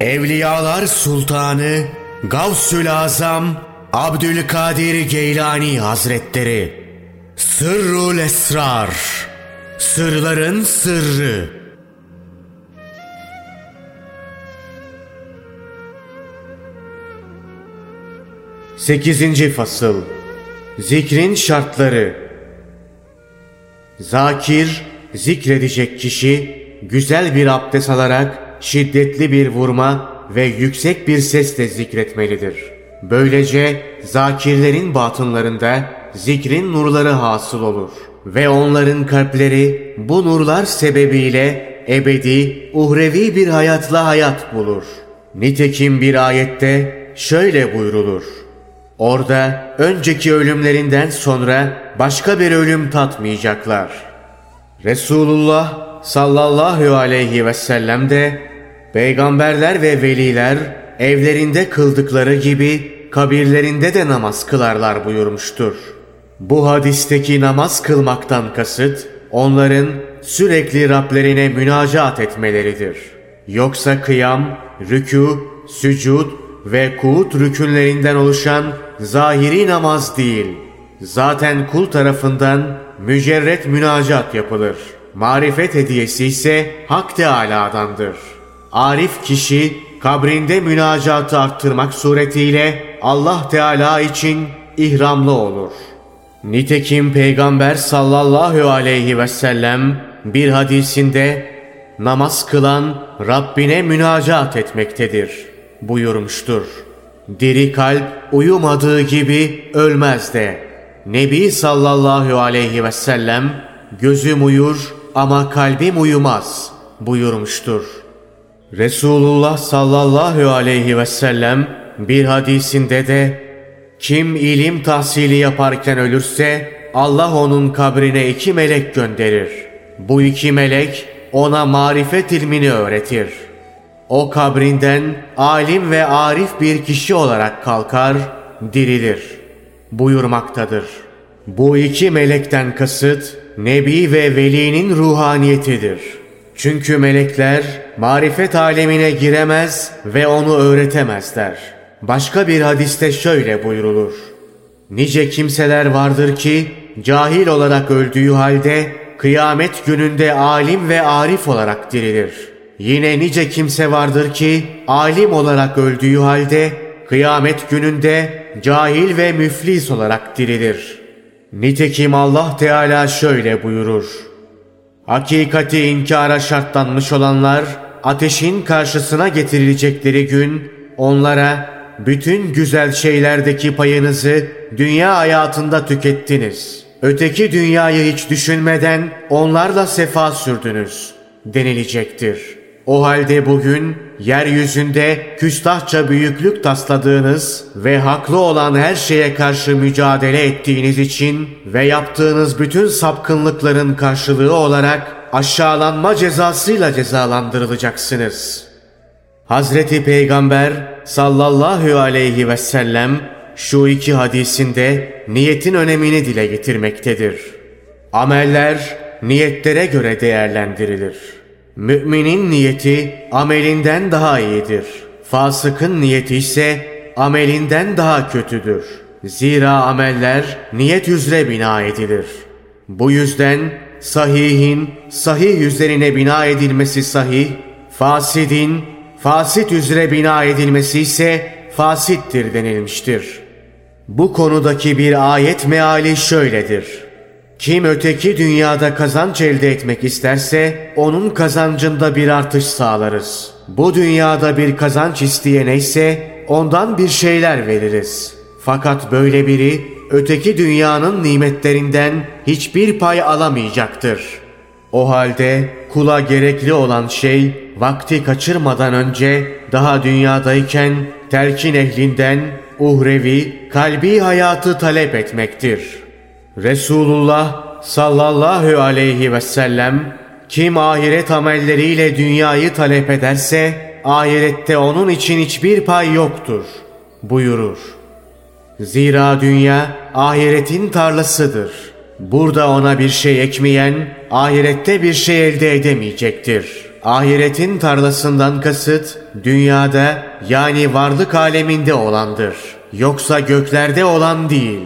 Evliyalar Sultanı Gavsül Azam Abdülkadir Geylani Hazretleri. Sırrul Esrar. Sırların Sırrı. Sekizinci Fasıl. Zikrin Şartları. Zakir, zikredecek kişi, güzel bir abdest alarak şiddetli bir vurma ve yüksek bir sesle zikretmelidir. Böylece zakirlerin batınlarında zikrin nurları hasıl olur ve onların kalpleri bu nurlar sebebiyle ebedi, uhrevi bir hayatla hayat bulur. Nitekim bir ayette şöyle buyrulur. Orada önceki ölümlerinden sonra başka bir ölüm tatmayacaklar. Resulullah sallallahu aleyhi ve sellem de peygamberler ve veliler evlerinde kıldıkları gibi kabirlerinde de namaz kılarlar buyurmuştur. Bu hadisteki namaz kılmaktan kasıt onların sürekli Rablerine münacaat etmeleridir. Yoksa kıyam, rükû, sücud ve kuğut rükünlerinden oluşan zahiri namaz değil. Zaten kul tarafından mücerret münacat yapılır. Marifet hediyesi ise Hak Teâlâ'dandır. Arif kişi kabrinde münacatı arttırmak suretiyle Allah Teala için ihramlı olur. Nitekim Peygamber sallallahu aleyhi ve sellem bir hadisinde namaz kılan Rabbine münacat etmektedir buyurmuştur. Diri kalp uyumadığı gibi ölmez de. Nebi sallallahu aleyhi ve sellem gözüm uyur ama kalbim uyumaz buyurmuştur. Resulullah sallallahu aleyhi ve sellem bir hadisinde de kim ilim tahsili yaparken ölürse Allah onun kabrine iki melek gönderir. Bu iki melek ona marifet ilmini öğretir.'' O kabrinden alim ve arif bir kişi olarak kalkar, dirilir buyurmaktadır. Bu iki melekten kasıt Nebi ve Veli'nin ruhaniyetidir. Çünkü melekler marifet alemine giremez ve onu öğretemezler. Başka bir hadiste şöyle buyrulur. Nice kimseler vardır ki cahil olarak öldüğü halde kıyamet gününde alim ve arif olarak dirilir.'' Yine nice kimse vardır ki alim olarak öldüğü halde kıyamet gününde cahil ve müflis olarak dirilir. Nitekim Allah Teala şöyle buyurur. Hakikati inkara şartlanmış olanlar ateşin karşısına getirilecekleri gün onlara bütün güzel şeylerdeki payınızı dünya hayatında tükettiniz. Öteki dünyayı hiç düşünmeden onlarla sefa sürdünüz denilecektir.'' O halde bugün yeryüzünde küstahça büyüklük tasladığınız ve haklı olan her şeye karşı mücadele ettiğiniz için ve yaptığınız bütün sapkınlıkların karşılığı olarak aşağılanma cezasıyla cezalandırılacaksınız. Hazreti Peygamber sallallahu aleyhi ve sellem şu iki hadisinde niyetin önemini dile getirmektedir. Ameller niyetlere göre değerlendirilir.'' Müminin niyeti amelinden daha iyidir. Fasıkın niyeti ise amelinden daha kötüdür. Zira ameller niyet üzere bina edilir. Bu yüzden sahihin sahih üzerine bina edilmesi sahih, fasidin fasit üzere bina edilmesi ise fasittir denilmiştir. Bu konudaki bir ayet meali şöyledir. Kim öteki dünyada kazanç elde etmek isterse onun kazancında bir artış sağlarız. Bu dünyada bir kazanç isteyene ise ondan bir şeyler veririz. Fakat böyle biri öteki dünyanın nimetlerinden hiçbir pay alamayacaktır. O halde kula gerekli olan şey vakti kaçırmadan önce daha dünyadayken terkin ehlinden uhrevi, kalbi hayatı talep etmektir.'' Resulullah sallallahu aleyhi ve sellem kim ahiret amelleriyle dünyayı talep ederse ahirette onun için hiçbir pay yoktur buyurur. Zira dünya ahiretin tarlasıdır. Burada ona bir şey ekmeyen ahirette bir şey elde edemeyecektir. Ahiretin tarlasından kasıt dünyada yani varlık aleminde olandır. Yoksa göklerde olan değil.